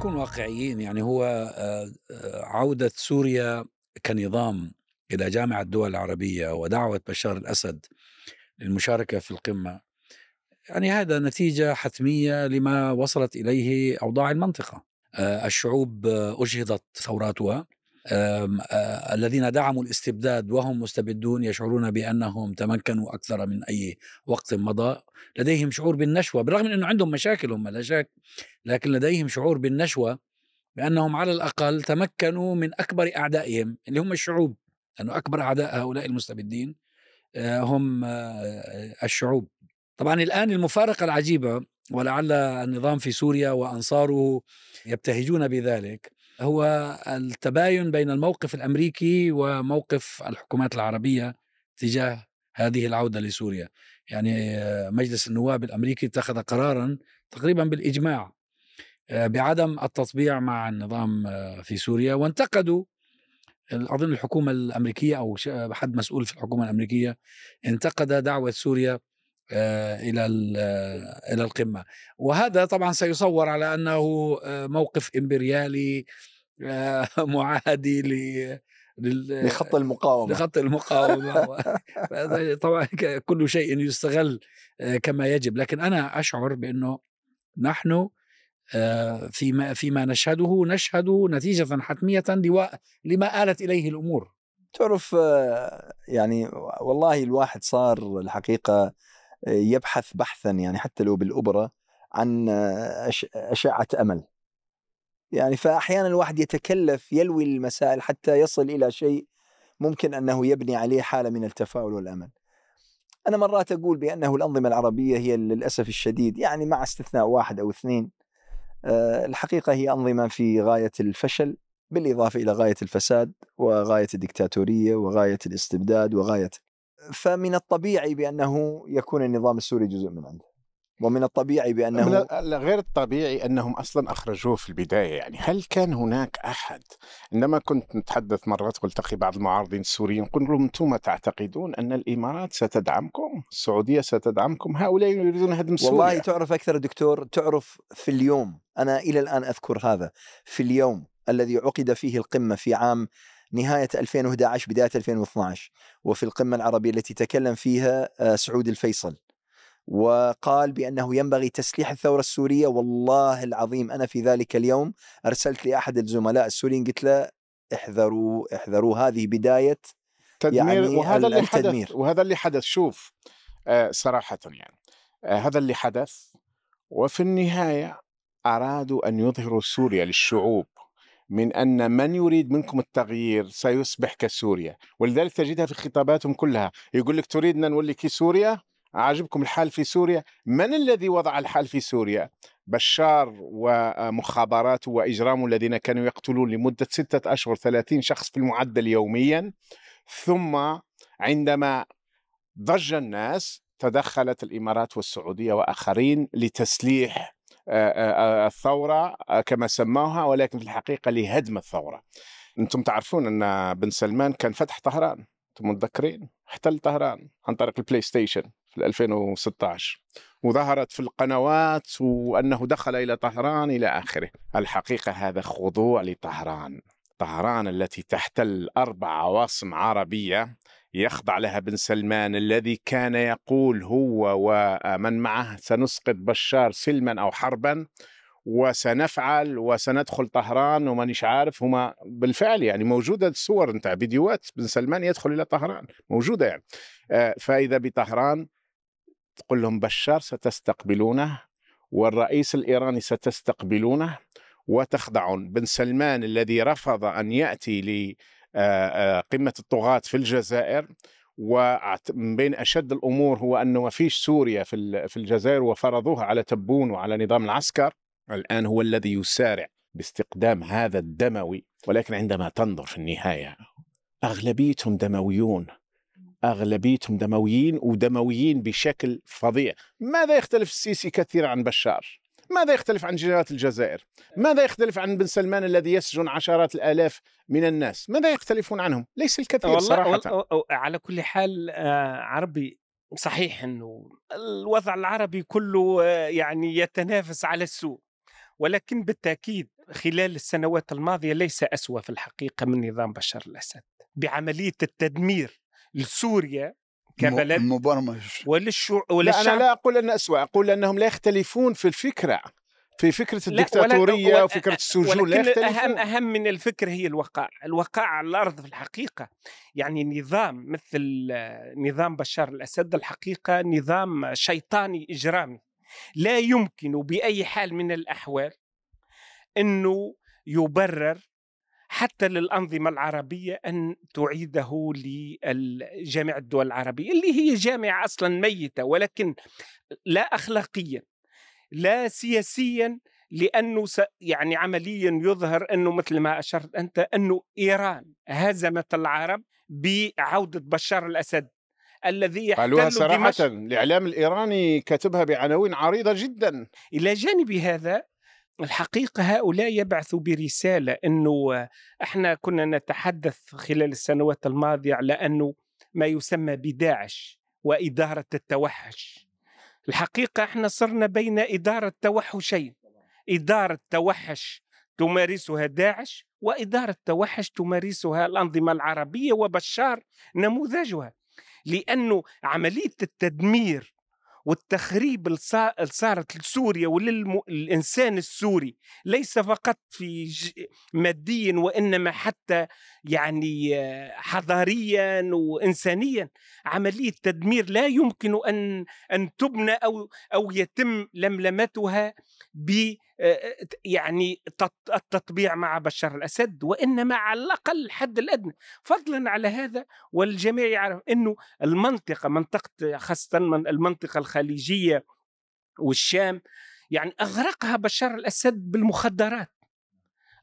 نكون واقعيين يعني هو آه، آه، عودة سوريا كنظام إلى جامعة الدول العربية ودعوة بشار الأسد للمشاركة في القمة يعني هذا نتيجة حتمية لما وصلت إليه أوضاع المنطقة. آه، الشعوب أجهضت ثوراتها. الذين دعموا الاستبداد وهم مستبدون يشعرون بأنهم تمكنوا أكثر من أي وقت مضى. لديهم شعور بالنشوة بالرغم من إنه عندهم مشاكل هم لا شك لكن لديهم شعور بالنشوة بأنهم على الأقل تمكنوا من أكبر أعدائهم اللي هم الشعوب لأنه أكبر أعداء هؤلاء المستبدين هم الشعوب. طبعا الآن المفارقة العجيبة ولعل النظام في سوريا وأنصاره يبتهجون بذلك هو التباين بين الموقف الأمريكي وموقف الحكومات العربية تجاه هذه العودة لسوريا. يعني مجلس النواب الأمريكي اتخذ قرارا تقريبا بالإجماع آه، بعدم التطبيع مع النظام آه، في سوريا. وانتقدوا اظن الحكومة الأمريكية أو حد مسؤول في الحكومة الأمريكية انتقد دعوة سوريا آه، إلى إلى القمة. وهذا طبعا سيصور على أنه موقف إمبريالي معادي ل لخط المقاومة. لخط المقاومة طبعا كل شيء يستغل آه، كما يجب. لكن أنا أشعر بأنه نحن آه، فيما فيما نشهده نشهد نتيجة حتمية لما آلت إليه الأمور. تعرف آه، يعني والله الواحد صار الحقيقة يبحث بحثا يعني حتى لو بالاوبرا عن أشعة أمل. يعني فاحيانا الواحد يتكلف يلوي المسائل حتى يصل إلى شيء ممكن أنه يبني عليه حالة من التفاؤل والأمل. أنا مرات أقول بأنه الأنظمة العربية هي للأسف الشديد يعني مع استثناء واحد أو اثنين آه، الحقيقة هي أنظمة في غاية الفشل بالإضافة إلى غاية الفساد وغاية الدكتاتورية وغاية الاستبداد وغاية فمن الطبيعي بأنه يكون النظام السوري جزء من عنده. ومن الطبيعي بأنه غير الطبيعي أنهم أصلا أخرجوه في البداية. يعني هل كان هناك أحد؟ عندما كنت نتحدث مرات والتقي بعض المعارضين السوريين قلت لهم أنتم تعتقدون أن الإمارات ستدعمكم؟ السعودية ستدعمكم؟ هؤلاء يريدون هدم سوريا. والله تعرف أكثر دكتور تعرف في اليوم أنا إلى الآن أذكر هذا في اليوم الذي عقد فيه القمة في عام نهاية 2011 بداية 2012 وفي القمة العربية التي تكلم فيها آه، سعود الفيصل. وقال بأنه ينبغي تسليح الثورة السورية. والله العظيم أنا في ذلك اليوم أرسلت لأحد الزملاء السوريين قلت له احذروا احذروا. هذه بداية تدمير يعني وهذا اللي التدمير. حدث وهذا اللي حدث. شوف آه صراحة يعني آه هذا اللي حدث. وفي النهاية أرادوا أن يظهروا سوريا للشعوب من أن من يريد منكم التغيير سيصبح كسوريا. ولذلك تجدها في خطاباتهم كلها. يقول لك تريدنا نولي كسوريا عاجبكم الحال في سوريا؟ من الذي وضع الحال في سوريا؟ بشار ومخابراته وإجرامه الذين كانوا يقتلون لمدة ستة أشهر ثلاثين شخص في المعدل يوميا. ثم عندما ضج الناس تدخلت الإمارات والسعودية وآخرين لتسليح الثورة كما سموها ولكن في الحقيقة لهدم الثورة. أنتم تعرفون أن بن سلمان كان فتح طهران. أنتم متذكرين؟ احتل طهران عن طريق البلاي ستيشن. في 2016 وظهرت في القنوات وأنه دخل إلى طهران إلى آخره. الحقيقة هذا خضوع لطهران. طهران التي تحتل أربع عواصم عربية يخضع لها بن سلمان الذي كان يقول هو ومن معه سنسقط بشار سلما أو حربا وسنفعل وسندخل طهران ومانيش عارف هما بالفعل يعني موجودة الصور أنت فيديوهات بن سلمان يدخل إلى طهران. موجودة يعني. آه، فإذا بطهران تقول لهم بشار ستستقبلونه والرئيس الإيراني ستستقبلونه وتخضعون. بن سلمان الذي رفض أن يأتي لقمه آه، آه، الطغاة في الجزائر ومن بين أشد الأمور هو أنه ما فيش سوريا في في الجزائر وفرضوها على تبون وعلى نظام العسكر. الآن هو الذي يسارع باستقدام هذا الدموي ولكن عندما تنظر في النهاية أغلبيتهم دمويون. أغلبيتهم دمويين ودمويين بشكل فظيع. ماذا يختلف السيسي كثيرا عن بشار؟ ماذا يختلف عن جنرالات الجزائر؟ ماذا يختلف عن بن سلمان الذي يسجن عشرات الآلاف من الناس؟ ماذا يختلفون عنهم؟ ليس الكثير والله صراحة. على كل حال آه، عربي صحيح إنه الوضع العربي كله آه، يعني يتنافس على السوء. ولكن بالتأكيد خلال السنوات الماضية ليس أسوأ في الحقيقة من نظام بشار الأسد بعملية التدمير. لسوريا كبلد مبرمج. وللشو... لا أنا لا أقول أن أسوأ أقول أنهم لا يختلفون في الفكرة في فكرة الدكتاتورية وفكرة السجون لا يختلفون. أهم أهم من الفكر هي الوقائع. الوقائع على الأرض في الحقيقة. يعني نظام مثل نظام بشار الأسد الحقيقة نظام شيطاني إجرامي. لا يمكن بأي حال من الأحوال أنه يبرر حتى للأنظمة العربية أن تعيده لجامعة الدول العربية اللي هي جامعة أصلا ميتة ولكن لا أخلاقيا لا سياسيا لأنه يعني عمليا يظهر أنه مثل ما أشرت أنت أنه إيران هزمت العرب بعودة بشار الأسد الذي يحتل قالوها صراحة الإعلام الإيراني كتبها بعناوين عريضة جدا. إلى جانب هذا الحقيقة هؤلاء يبعثوا برسالة أنه إحنا كنا نتحدث خلال السنوات الماضية على أنه ما يسمى بداعش وإدارة التوحش. الحقيقة إحنا صرنا بين إدارة توحشين إدارة توحش تمارسها داعش وإدارة توحش تمارسها الأنظمة العربية وبشار نموذجها. لأنه عملية التدمير والتخريب اللي صارت لسوريا وللإنسان السوري ليس فقط في ماديا وإنما حتى يعني حضاريا وإنسانيا. عملية تدمير لا يمكن أن أن تبنى أو أو يتم لملمتها ب يعني التطبيع مع بشار الأسد وإنما على الأقل الحد الأدنى. فضلا على هذا والجميع يعرف إنه المنطقة منطقة خاصة المنطقة الخليجية والشام يعني أغرقها بشار الأسد بالمخدرات.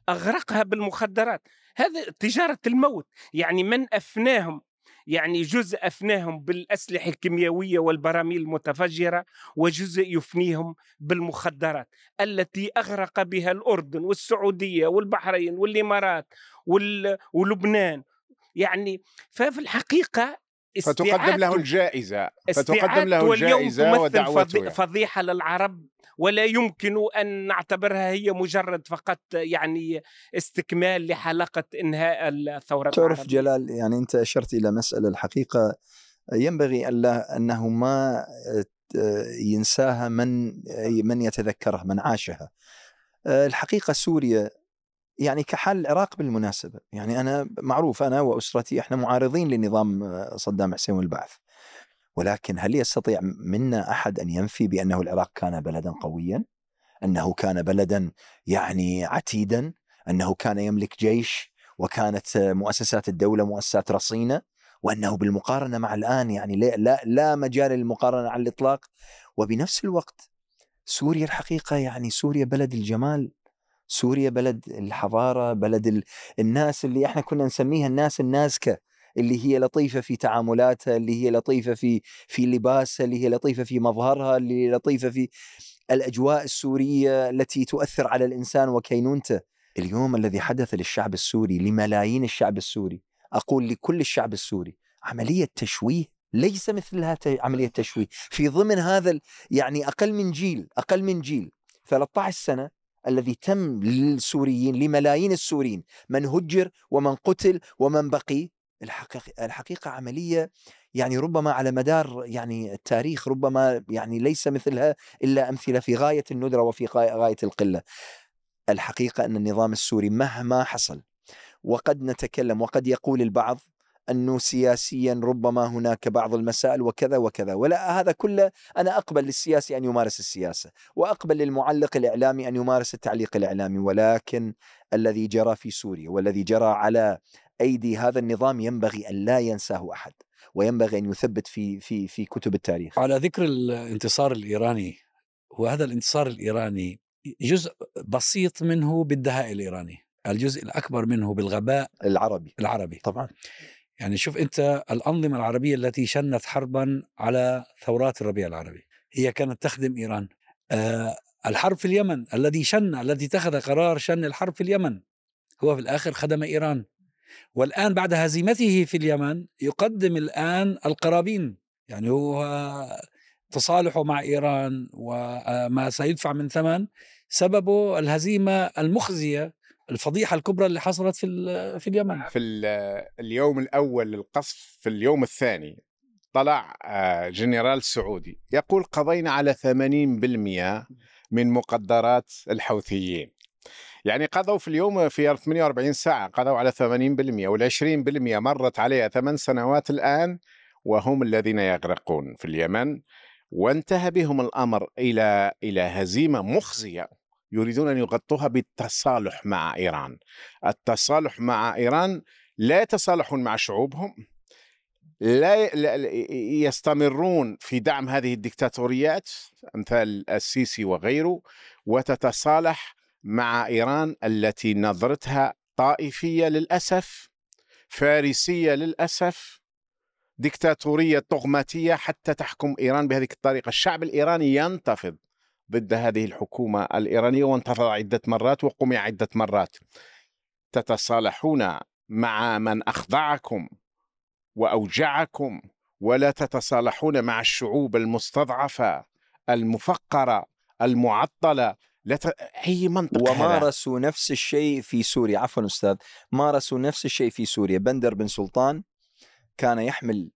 أغرقها بالمخدرات. هذا تجارة الموت. يعني من أفناهم؟ يعني جزء أفناهم بالأسلحة الكيميائية والبراميل المتفجرة وجزء يفنيهم بالمخدرات. التي أغرق بها الأردن والسعودية والبحرين والإمارات ولبنان. يعني ففي الحقيقة فتقدم له الجائزة فتقدم له الجائزة ودعوته. فضيحة للعرب ولا يمكن أن نعتبرها هي مجرد فقط يعني استكمال لحلقة إنهاء الثورة تعرف جلال يعني أنت أشرت إلى مسألة الحقيقة. ينبغي ألا أنه ما ينساها من من يتذكرها من عاشها. الحقيقة سوريا يعني كحال العراق بالمناسبة. يعني أنا معروف أنا وأسرتي إحنا معارضين لنظام صدام حسين والبعث. ولكن هل يستطيع منا أحد أن ينفي بأنه العراق كان بلدا قويا؟ أنه كان بلدا يعني عتيدا، أنه كان يملك جيش؟ وكانت مؤسسات الدولة مؤسسات رصينة؟ وأنه بالمقارنة مع الآن يعني لا لا مجال للمقارنة على الإطلاق؟ وبنفس الوقت سوريا الحقيقة يعني سوريا بلد الجمال. سوريا بلد الحضارة بلد الناس اللي إحنا كنا نسميها الناس النازكة اللي هي لطيفة في تعاملاتها اللي هي لطيفة في في لباسها اللي هي لطيفة في مظهرها اللي هي لطيفة في الأجواء السورية التي تؤثر على الإنسان وكينونته. اليوم الذي حدث للشعب السوري لملايين الشعب السوري أقول لكل الشعب السوري عملية تشويه ليس مثلها عملية تشويه. في ضمن هذا يعني أقل من جيل أقل من جيل 13 سنة الذي تم للسوريين لملايين السوريين من هجر ومن قتل ومن بقي. الحقيقة, الحقيقة عملية يعني ربما على مدار يعني التاريخ ربما يعني ليس مثلها إلا أمثلة في غاية الندرة وفي غاية القلة. الحقيقة أن النظام السوري مهما حصل وقد نتكلم وقد يقول البعض أنه سياسيا ربما هناك بعض المسائل وكذا وكذا. ولا هذا كله أنا أقبل للسياسي أن يمارس السياسة وأقبل للمعلق الإعلامي أن يمارس التعليق الإعلامي. ولكن الذي جرى في سوريا والذي جرى على أيدي هذا النظام ينبغي أن لا ينساه أحد وينبغي أن يثبت في في في كتب التاريخ. على ذكر الانتصار الإيراني وهذا الانتصار الإيراني جزء بسيط منه بالدهاء الإيراني، الجزء الأكبر منه بالغباء العربي. العربي. طبعا. يعني شوف أنت الأنظمة العربية التي شنت حربا على ثورات الربيع العربي هي كانت تخدم إيران. آه الحرب في اليمن الذي شن الذي اتخذ قرار شن الحرب في اليمن هو في الآخر خدم إيران. والآن بعد هزيمته في اليمن يقدم الآن القرابين يعني هو تصالحه مع إيران وما سيدفع من ثمن سببه الهزيمة المخزية الفضيحة الكبرى اللي حصلت في في اليمن. في اليوم الأول للقصف في اليوم الثاني طلع آه، جنرال سعودي يقول قضينا على 80% من مقدرات الحوثيين. يعني قضوا في اليوم في 48 ساعة قضوا على 80% وال 20% مرت عليها ثمان سنوات الآن وهم الذين يغرقون في اليمن. وانتهى بهم الأمر إلى إلى هزيمة مخزية. يريدون أن يغطوها بالتصالح مع إيران. التصالح مع إيران لا يتصالحون مع شعوبهم لا يستمرون في دعم هذه الدكتاتوريات أمثال السيسي وغيره وتتصالح مع إيران التي نظرتها طائفية للأسف فارسية للأسف دكتاتورية طغماتية حتى تحكم إيران بهذه الطريقة، الشعب الإيراني ينتفض ضد هذه الحكومة الإيرانية وانتفض عدة مرات وقمع عدة مرات. تتصالحون مع من أخضعكم وأوجعكم ولا تتصالحون مع الشعوب المستضعفة المفقرة المعطلة لا ت... أي منطق ومارسوا هذا. نفس الشيء في سوريا عفوا أستاذ مارسوا نفس الشيء في سوريا بندر بن سلطان كان يحمل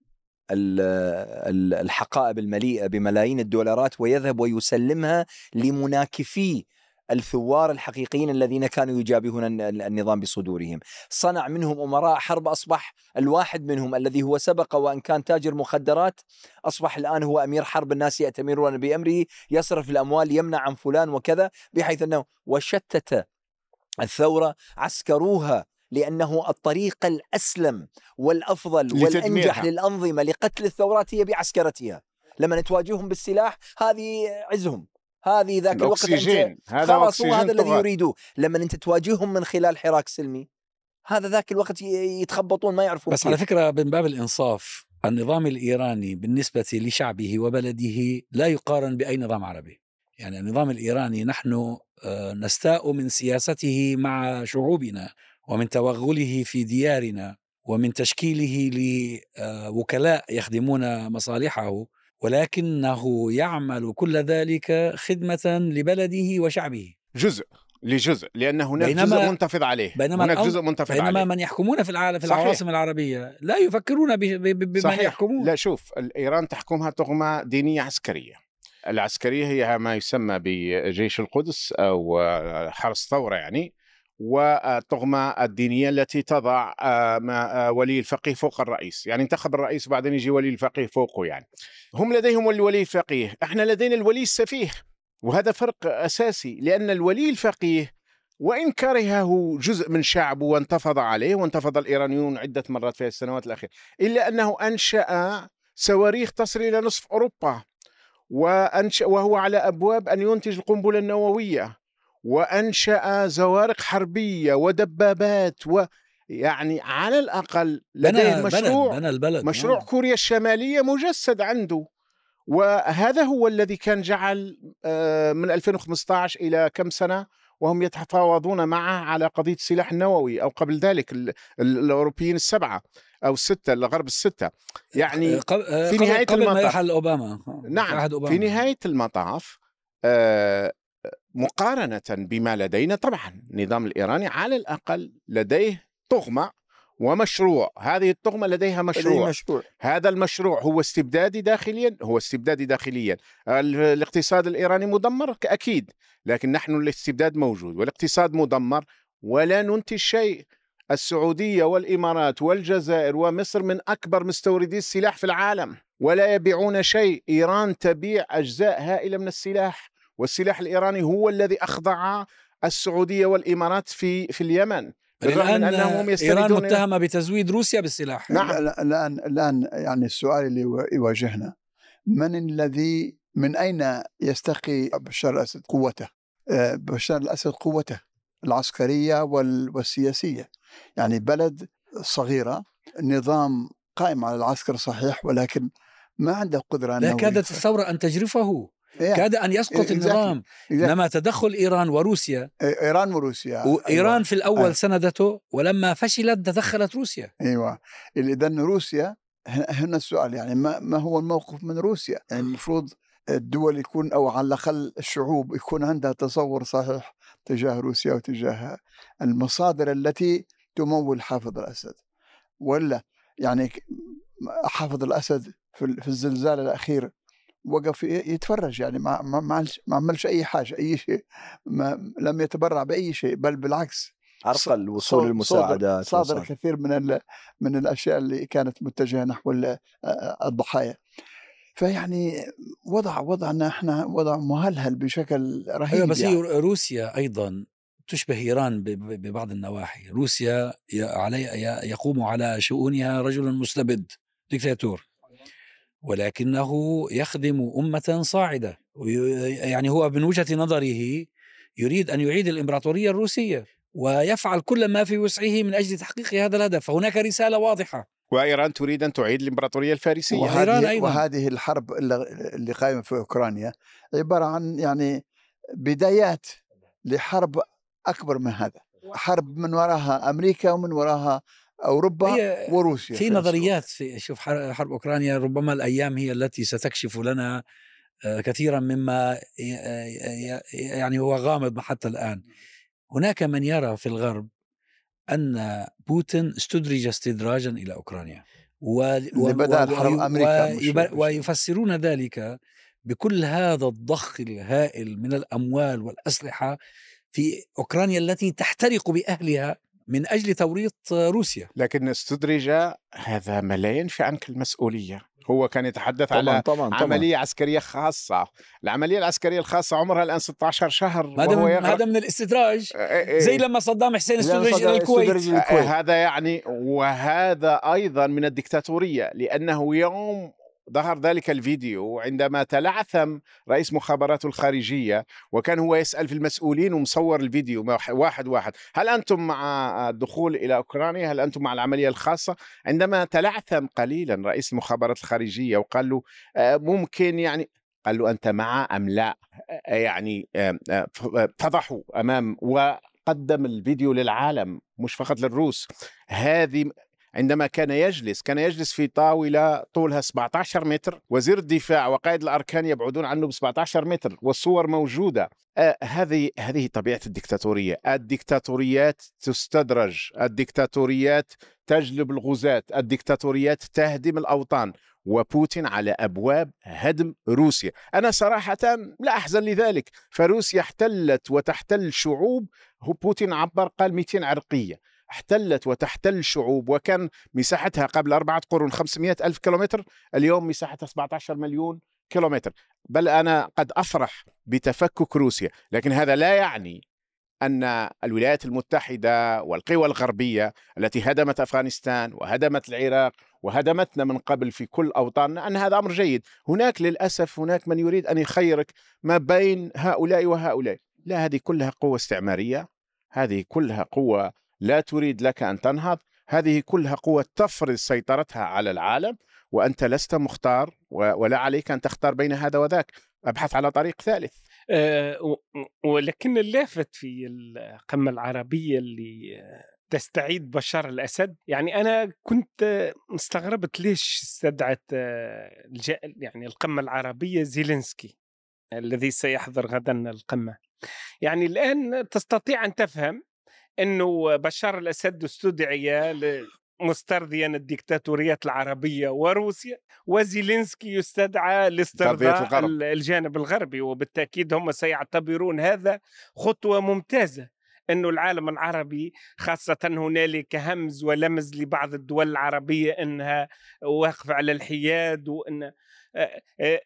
الحقائب المليئة بملايين الدولارات ويذهب ويسلمها لمناكفي الثوار الحقيقيين الذين كانوا يجابهون النظام بصدورهم. صنع منهم أمراء حرب أصبح الواحد منهم الذي هو سبق وأن كان تاجر مخدرات أصبح الآن هو أمير حرب الناس يأتمرون بأمره يصرف الأموال يمنع عن فلان وكذا بحيث أنه وشتت الثورة عسكروها لأنه الطريق الأسلم والأفضل والأنجح للأنظمة لقتل الثورات هي بعسكرتها. لما تواجههم بالسلاح هذه عزهم. هذه ذاك الوقت أنت هذا خلاص هو هذا الذي يريدوه لما أنت تواجههم من خلال حراك سلمي هذا ذاك الوقت يتخبطون ما يعرفون بس على فكرة من باب الإنصاف النظام الإيراني بالنسبة لشعبه وبلده لا يقارن بأي نظام عربي. يعني النظام الإيراني نحن آه، نستاء من سياسته مع شعوبنا. ومن توغله في ديارنا ومن تشكيله لوكلاء يخدمون مصالحه ولكنه يعمل كل ذلك خدمة لبلده وشعبه. جزء لجزء لأن هناك جزء منتفض عليه بينما هناك جزء منتفض بينما عليه. من يحكمون في العالم في العواصم العربية لا يفكرون صحيح. يحكمون. لا شوف ايران تحكمها تغمه دينية عسكرية. العسكرية هي ما يسمى بجيش القدس أو حرس ثورة يعني. والطغمة الدينية التي تضع آه، آه، ولي الفقيه فوق الرئيس. يعني انتخب الرئيس وبعدين يجي ولي الفقيه فوقه يعني. هم لديهم الولي الفقيه إحنا لدينا الولي السفيه. وهذا فرق أساسي لأن الولي الفقيه وإن كرهه جزء من شعبه وانتفض عليه وانتفض الإيرانيون عدة مرات في السنوات الأخيرة إلا أنه أنشأ صواريخ تصل إلى نصف أوروبا وأنشأ وهو على أبواب أن ينتج القنبلة النووية. وأنشأ زوارق حربية ودبابات و يعني على الأقل لديه مشروع بنى, بنى البلد مشروع نعم. كوريا الشمالية مجسد عنده وهذا هو الذي كان جعل آه، من 2015 إلى كم سنة وهم يتفاوضون معه على قضية السلاح النووي أو قبل ذلك الأوروبيين السبعة أو الستة الغرب الستة يعني آه، آه، في نهاية قبل المطاف ما يرحل اوباما نعم أوباما. في نهاية المطاف مقارنة بما لدينا. طبعا النظام الإيراني على الأقل لديه طغمة ومشروع. هذه الطغمة لديها مشروع. مشروع. هذا المشروع هو استبدادي داخليا هو استبدادي داخليا. الاقتصاد الإيراني مدمر أكيد لكن نحن الاستبداد موجود والاقتصاد مدمر ولا ننتج شيء. السعودية والإمارات والجزائر ومصر من أكبر مستوردي السلاح في العالم ولا يبيعون شيء. إيران تبيع أجزاء هائلة من السلاح. والسلاح الإيراني هو الذي أخضع السعودية والإمارات في في اليمن بالرغم من أنهم إيران متهمة بتزويد روسيا بالسلاح نعم الآن الآن يعني السؤال اللي يواجهنا من الذي من أين يستقي بشار الأسد قوته؟ آه، بشار الأسد قوته العسكرية والسياسية يعني بلد صغيرة نظام قائم على العسكر صحيح ولكن ما عنده قدرة لا كادت الثورة أن تجرفه. كاد أن يسقط النظام انما تدخل إيران وروسيا. إيران وروسيا. وايران أيوة. في الأول أيوة. سندته ولما فشلت تدخلت روسيا. أيوه. اذا روسيا هنا السؤال يعني ما, ما هو الموقف من روسيا؟ يعني المفروض الدول يكون أو على الأقل الشعوب يكون عندها تصور صحيح تجاه روسيا وتجاه المصادر التي تمول حافظ الأسد. ولا يعني حافظ الأسد في الزلزال الأخير وقف يتفرج يعني ما ما ما عملش أي حاجة أي شيء ما لم يتبرع بأي شيء بل بالعكس. عرقل وصول المساعدات صادر الكثير من من الأشياء اللي كانت متجهة نحو الضحايا. فيعني وضع وضعنا إحنا وضع مهلهل بشكل رهيب أيوة بس يعني. روسيا أيضا تشبه إيران ببعض النواحي، روسيا علي يقوم على شؤونها رجل مستبد ديكتاتور. ولكنه يخدم أمة صاعدة. يعني هو من وجهة نظره يريد أن يعيد الإمبراطورية الروسية ويفعل كل ما في وسعه من أجل تحقيق هذا الهدف. فهناك رسالة واضحة. وإيران تريد أن تعيد الإمبراطورية الفارسية. وإيران أيضا. وهذه الحرب اللي قائمة في أوكرانيا عبارة عن يعني بدايات لحرب أكبر من هذا. حرب من وراها أمريكا ومن وراها أوروبا وروسيا في نظريات في شوف حرب أوكرانيا ربما الأيام هي التي ستكشف لنا آه، كثيرا مما يعني هو غامض حتى الآن. هناك من يرى في الغرب أن بوتين استدرج استدراجا إلى أوكرانيا. و... و... حرب أمريكا ويفسرون ذلك بكل هذا الضخ الهائل من الأموال والأسلحة في أوكرانيا التي تحترق بأهلها من أجل توريط روسيا. لكن استدرج هذا ما لا ينفي عنك المسؤولية. هو كان يتحدث طبعًا على طبعًا طبعًا عملية عسكرية خاصة. العملية العسكرية الخاصة عمرها الآن 16 شهر هذا من, هذا من الاستدراج. زي لما صدام حسين استدرج إلى الكويت. هذا يعني وهذا أيضا من الدكتاتورية لأنه يوم ظهر ذلك الفيديو عندما تلعثم رئيس مخابراته الخارجية وكان هو يسأل في المسؤولين ومصور الفيديو واحد واحد هل أنتم مع الدخول إلى أوكرانيا؟ هل أنتم مع العملية الخاصة؟ عندما تلعثم قليلا رئيس المخابرات الخارجية وقال له آه، ممكن يعني قال له أنت مع أم لا؟ آه، يعني آه، فضحوا أمام وقدم الفيديو للعالم مش فقط للروس. هذه عندما كان يجلس كان يجلس في طاولة طولها 17 متر وزير الدفاع وقائد الأركان يبعدون عنه ب 17 متر والصور موجودة. آه هذه هذه طبيعة الدكتاتورية. الدكتاتوريات تستدرج. الدكتاتوريات تجلب الغزاة. الدكتاتوريات تهدم الأوطان. وبوتين على أبواب هدم روسيا، أنا صراحة لا أحزن لذلك، فروسيا احتلت وتحتل شعوب بوتين عبر قال 200 عرقية، احتلت وتحتل شعوب وكان مساحتها قبل أربعة قرون 500 ألف كيلومتر اليوم مساحتها 17 مليون كيلومتر. بل أنا قد أفرح بتفكك روسيا لكن هذا لا يعني أن الولايات المتحدة والقوى الغربية التي هدمت أفغانستان وهدمت العراق وهدمتنا من قبل في كل أوطاننا أن هذا أمر جيد. هناك للأسف هناك من يريد أن يخيرك ما بين هؤلاء وهؤلاء. لا هذه كلها قوة استعمارية هذه كلها قوة لا تريد لك أن تنهض. هذه كلها قوة تفرض سيطرتها على العالم وأنت لست مختار ولا عليك أن تختار بين هذا وذاك. أبحث على طريق ثالث. أه ولكن اللافت في القمة العربية اللي تستعيد بشار الأسد يعني أنا كنت استغربت ليش استدعت آه، يعني القمة العربية زيلينسكي الذي سيحضر غدا القمة. يعني الآن تستطيع أن تفهم إنه بشار الأسد استدعي مسترضيا الدكتاتوريات العربية وروسيا وزيلينسكي يستدعى لاسترضاء الجانب الغربي وبالتأكيد هم سيعتبرون هذا خطوة ممتازة أنه العالم العربي خاصة هنالك همز ولمز لبعض الدول العربية أنها واقفة على الحياد وأن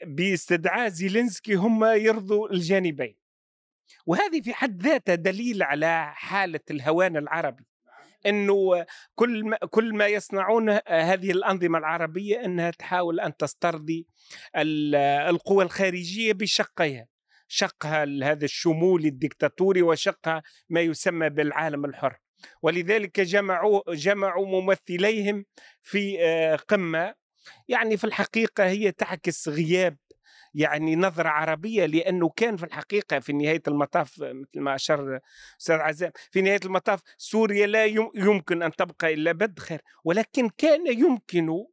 باستدعاء زيلينسكي هم يرضوا الجانبين. وهذه في حد ذاتها دليل على حالة الهوان العربي إنه كل ما كل ما يصنعون هذه الأنظمة العربية إنها تحاول أن تسترضي القوى الخارجية بشقيها شقها هذا الشمول الدكتاتوري وشقها ما يسمى بالعالم الحر. ولذلك جمعوا جمعوا ممثليهم في آه، قمة يعني في الحقيقة هي تعكس غياب يعني نظرة عربية لأنه كان في الحقيقة في نهاية المطاف مثل ما أشار أستاذ عزام في نهاية المطاف سوريا لا يمكن أن تبقى إلا بد خير ولكن كان يمكن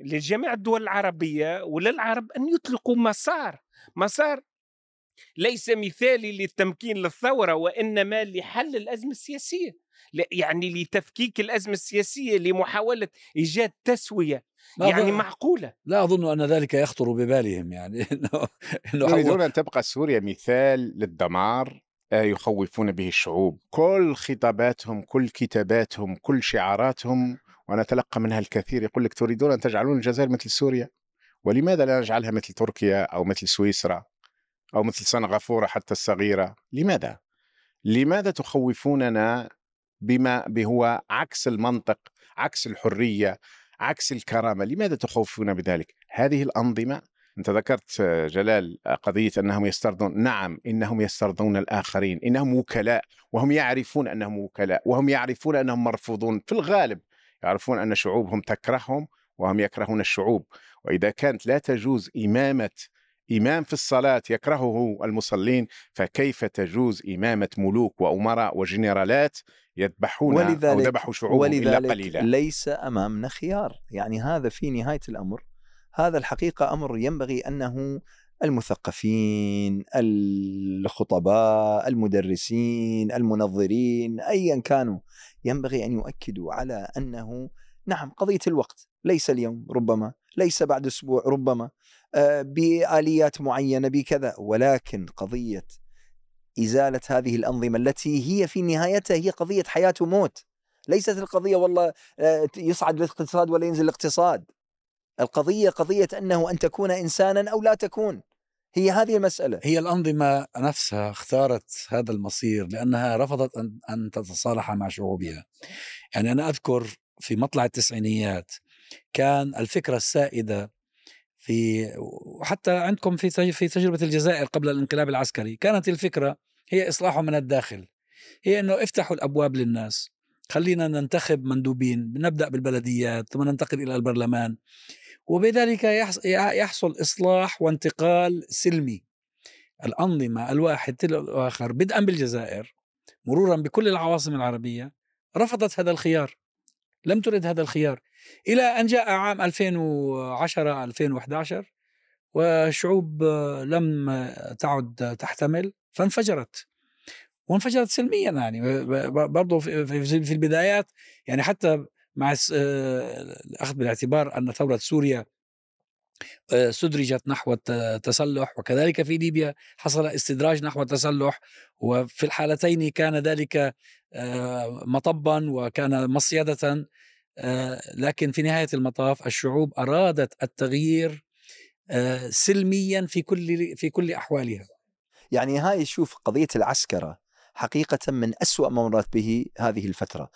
لجميع الدول العربية وللعرب أن يطلقوا مسار مسار ليس مثالي للتمكين للثورة وإنما لحل الأزمة السياسية. يعني لتفكيك الأزمة السياسية لمحاولة إيجاد تسوية يعني معقولة. لا أظن أن ذلك يخطر ببالهم يعني. إنه إنه يريدون أن تبقى سوريا مثال للدمار آه، يخوفون به الشعوب. كل خطاباتهم كل كتاباتهم كل شعاراتهم وأنا أتلقى منها الكثير يقول لك تريدون أن تجعلون الجزائر مثل سوريا؟ ولماذا لا نجعلها مثل تركيا أو مثل سويسرا أو مثل سنغافورة حتى الصغيرة؟ لماذا؟ لماذا تخوفوننا بما هو عكس المنطق عكس الحرية عكس الكرامة لماذا تخوفون بذلك؟ هذه الأنظمة أنت ذكرت جلال قضية أنهم يسترضون نعم إنهم يسترضون الآخرين إنهم وكلاء وهم يعرفون أنهم وكلاء وهم يعرفون أنهم مرفوضون في الغالب يعرفون أن شعوبهم تكرههم وهم يكرهون الشعوب وإذا كانت لا تجوز إمامة إمام في الصلاة يكرهه المصلين فكيف تجوز إمامة ملوك وأمراء وجنرالات يذبحون ولذلك أو ذبحوا شعوبهم إلا قليلا؟ ليس أمامنا خيار. يعني هذا في نهاية الأمر. هذا الحقيقة أمر ينبغي أنه المثقفين الخطباء المدرسين المنظرين أيا كانوا ينبغي أن يؤكدوا على أنه نعم قضية الوقت ليس اليوم ربما ليس بعد أسبوع ربما آه، بآليات معينة بكذا. ولكن قضية إزالة هذه الأنظمة التي هي في نهايتها هي قضية حياة وموت. ليست القضية والله آه، يصعد الاقتصاد ولا ينزل الاقتصاد. القضية قضية أنه أن تكون إنسانا أو لا تكون. هي هذه المسألة. هي الأنظمة نفسها اختارت هذا المصير لأنها رفضت أن, أن تتصالح مع شعوبها. يعني أنا أذكر في مطلع التسعينيات كان الفكرة السائدة في وحتى عندكم في في تجربة الجزائر قبل الانقلاب العسكري كانت الفكرة هي إصلاحه من الداخل هي أنه افتحوا الأبواب للناس خلينا ننتخب مندوبين نبدأ بالبلديات ثم ننتقل إلى البرلمان. وبذلك يحصل إصلاح وانتقال سلمي. الأنظمة الواحد تلو الآخر بدءا بالجزائر مرورا بكل العواصم العربية رفضت هذا الخيار. لم ترد هذا الخيار. إلى أن جاء عام 2010 2011 والشعوب لم تعد تحتمل فانفجرت. وانفجرت سلميا يعني برضه في البدايات يعني حتى مع الأخذ بالاعتبار أن ثورة سوريا سدرجت نحو التسلح وكذلك في ليبيا حصل استدراج نحو التسلح وفي الحالتين كان ذلك مطبا وكان مصيدة لكن في نهاية المطاف الشعوب أرادت التغيير سلميا في كل في كل أحوالها. يعني هاي شوف قضية العسكرة حقيقه من أسوأ ما مرت به هذه الفترة.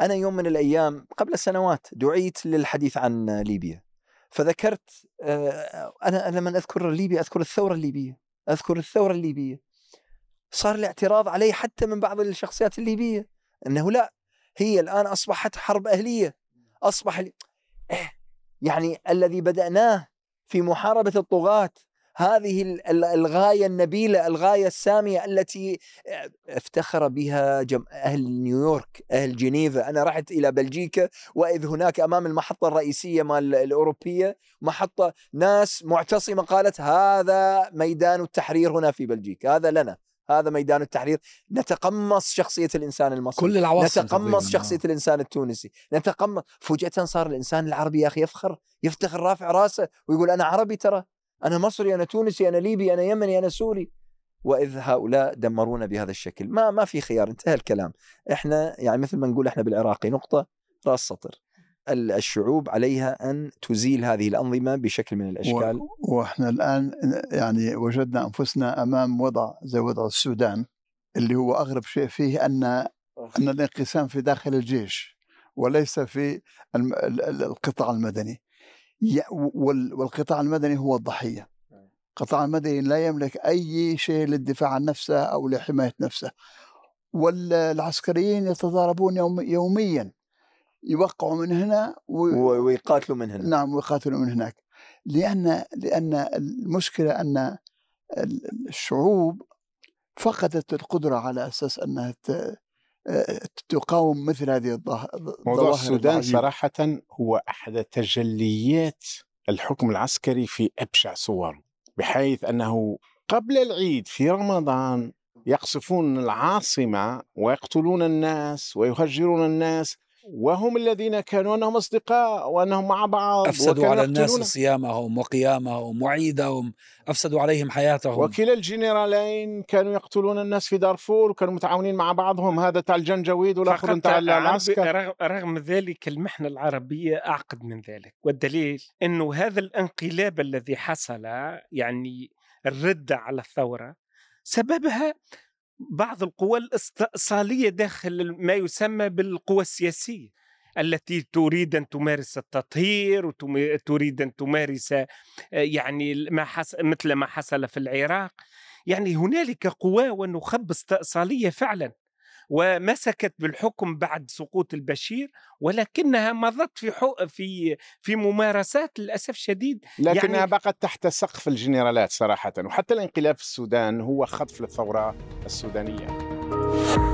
أنا يوم من الأيام قبل سنوات دعيت للحديث عن ليبيا. فذكرت أنا لما أذكر ليبيا أذكر الثورة الليبية أذكر الثورة الليبية. صار الاعتراض علي حتى من بعض الشخصيات الليبية إنه لا هي الآن أصبحت حرب أهلية. أصبح إيه يعني الذي بدأناه في محاربة الطغاة. هذه الغاية النبيلة الغاية السامية التي افتخر بها جم... أهل نيويورك أهل جنيفا. أنا رحت إلى بلجيكا وإذ هناك أمام المحطة الرئيسية مال الأوروبية محطة ناس معتصمة قالت هذا ميدان التحرير هنا في بلجيكا هذا لنا. هذا ميدان التحرير. نتقمص شخصية الإنسان المصري. كل العواصم نتقمص شخصية الإنسان التونسي. نتقمص فجأة صار الإنسان العربي يا أخي يفخر يفتخر رافع راسه ويقول أنا عربي ترى أنا مصري أنا تونسي أنا ليبي أنا يمني أنا سوري. وإذ هؤلاء دمرونا بهذا الشكل. ما ما في خيار انتهى الكلام. إحنا يعني مثل ما نقول إحنا بالعراقي نقطة راس سطر. الشعوب عليها أن تزيل هذه الأنظمة بشكل من الأشكال. و... وإحنا الآن يعني وجدنا أنفسنا أمام وضع زي وضع السودان اللي هو أغرب شيء فيه أن أن الانقسام في داخل الجيش وليس في القطاع المدني. والقطاع المدني هو الضحية. القطاع المدني لا يملك أي شيء للدفاع عن نفسه أو لحماية نفسه. والعسكريين يتضاربون يوم يوميا. يوقعوا من هنا ويقاتلوا من هنا نعم ويقاتلوا من هناك لأن لأن المشكلة أن الشعوب فقدت القدرة على أساس أنها تقاوم مثل هذه الظاهرة موضوع السودان العجيب. صراحة هو أحد تجليات الحكم العسكري في أبشع صوره بحيث أنه قبل العيد في رمضان يقصفون العاصمة ويقتلون الناس ويهجرون الناس وهم الذين كانوا أنهم أصدقاء وأنهم مع بعض أفسدوا على الناس صيامهم وقيامهم وعيدهم أفسدوا عليهم حياتهم. وكلا الجنرالين كانوا يقتلون الناس في دارفور وكانوا متعاونين مع بعضهم. هذا تاع الجنجويد والاخر تاع العسكر رغم ذلك المحنة العربية أعقد من ذلك. والدليل إنه هذا الانقلاب الذي حصل يعني الرده على الثورة سببها بعض القوى الإستئصالية داخل ما يسمى بالقوى السياسية التي تريد أن تمارس التطهير وتريد أن تمارس آه، يعني ما حصل مثل ما حصل في العراق. يعني هنالك قوى ونخب استئصالية فعلا. ومسكت بالحكم بعد سقوط البشير ولكنها مضت في في في ممارسات للأسف الشديد لكنها يعني بقت تحت سقف الجنرالات صراحة وحتى الانقلاب في السودان هو خطف للثورة السودانية.